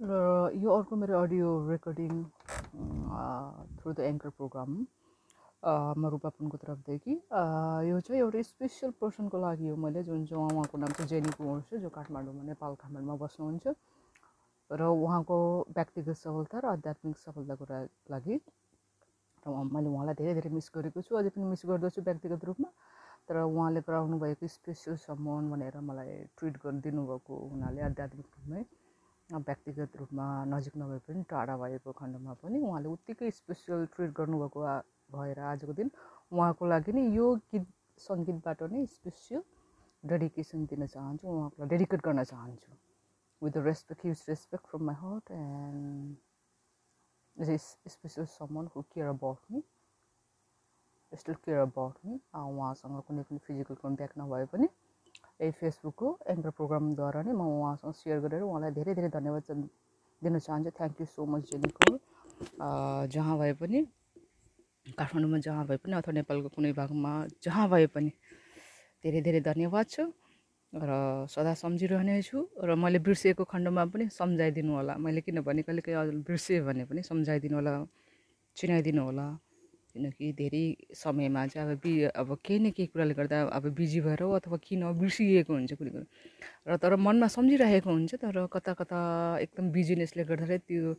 र यो अर्को मेरो audio recording through the anchor program म रूपापनको तर्फदेखि। यो चाहिँ एउटा स्पेसल पर्सनको लागि हो मैले जुन चाहिँ उहाँको नाम चाहिँ जेनी कुँवर छ जो काठमाडौँमा नेपाल काठमाडौँमा बस्नुहुन्छ। र उहाँको व्यक्तिगत सफलता र आध्यात्मिक सफलताको लागि र मैले उहाँलाई धेरै धेरै मिस गरेको छु। अझै पनि मिस गर्दछु व्यक्तिगत रूपमा। तर उहाँले गराउनु भएको स्पेसल सम्मान भनेर मलाई ट्रिट गरिदिनु भएको हुनाले आध्यात्मिक रूपमै व्यक्तिगत रूपमा नजिक नभए पनि टाढा भएको खण्डमा पनि उहाँले उत्तिकै स्पेसल ट्रिट गर्नुभएको भएर आजको दिन उहाँको लागि नै यो गीत सङ्गीतबाट नै स्पेसियल डेडिकेसन दिन चाहन्छु उहाँको डेडिकेट गर्न चाहन्छु। With the respect use respect from my heart and is special someone who care about me still care about me उहाँसँग कुनै पनि फिजिकल कन्ट्याक्ट नभए पनि यही फेसबुकको एङ्कर प्रोग्रामद्वारा नै म उहाँसँग सेयर गरेर उहाँलाई धेरै धेरै धन्यवाद दिन चाहन्छु थ्याङ्क यू सो मच जेनिको जहाँ भए पनि काठमाडौँमा जहाँ भए पनि अथवा नेपालको कुनै भागमा जहाँ भए पनि धेरै धेरै धन्यवाद छ र सदा सम्झिरहनेछु र मैले बिर्सिएको खण्डमा पनि सम्झाइदिनु होला मैले किनभने कहिले कहिले बिर्सेँ भने पनि सम्झाइदिनु होला चिनाइदिनु होला किनकि धेरै समयमा चाहिँ अब बि अब केही न केही कुराले गर्दा अब बिजी भएर हो अथवा किन बिर्सिएको हुन्छ कुनै कुरो। र तर मनमा सम्झिरहेको हुन्छ तर कता कता एकदम बिजिनेसले गर्दाखेरि त्यो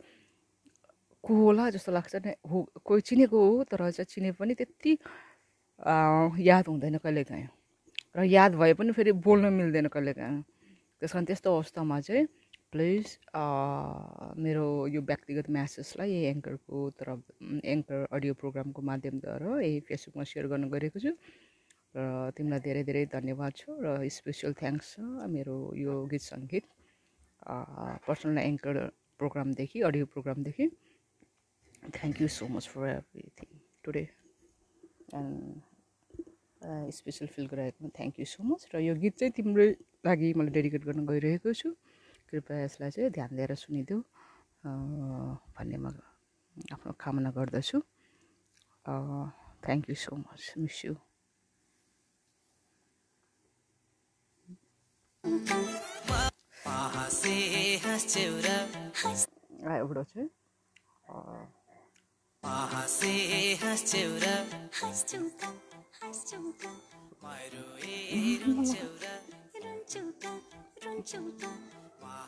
को होला जस्तो लाग्छ नै हो कोही चिनेको हो तर चाहिँ चिने पनि त्यति याद हुँदैन कहिलेकाहीँ। र याद भए पनि फेरि बोल्न मिल्दैन कहिलेकाहीँ। त्यस कारण त्यस्तो अवस्थामा चाहिँ प्लिज मेरो यो व्यक्तिगत म्यासेजलाई यही एङ्करको तरफ एङ्कर अडियो प्रोग्रामको माध्यमद्वारा यही फेसबुकमा सेयर गर्न गएको छु। र तिमीलाई धेरै धेरै धन्यवाद छु र स्पेसल थ्याङ्क्स छ मेरो यो गीत सङ्गीत पर्सनल एङ्कर प्रोग्रामदेखि audio प्रोग्रामदेखि। Thank you so much for everything today and special feel गराएकोमा thank you so much र यो गीत चाहिँ तिम्रै लागि मैले डेडिकेट गर्न गइरहेको छु। कृपया यसलाई चाहिँ ध्यान दिएर सुनिदेऊ भन्ने म आफ्नो कामना गर्दछु। Thank you so much miss you एउटा चाहिँ।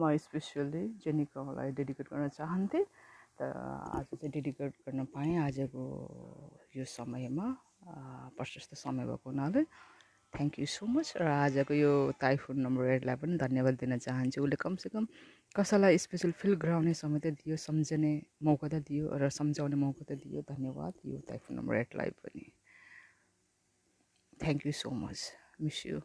म स्पेसियल्ली जेनिकालाई डेडिकेट गर्न चाहन्थेँ त आज चाहिँ डेडिकेट गर्न पाएँ। आजको यो समयमा प्रशस्त समय भएको हुनाले थ्याङ्क यू सो मच र आजको यो ताइफुन नम्बर एटलाई पनि धन्यवाद दिन चाहन्छु। उसले कमसेकम कसैलाई स्पेसल फिल गराउने समय त दियो सम्झने मौका त दियो र सम्झाउने मौका त दियो। धन्यवाद यो ताइफुन नम्बर एटलाई पनि। Thank you so much miss you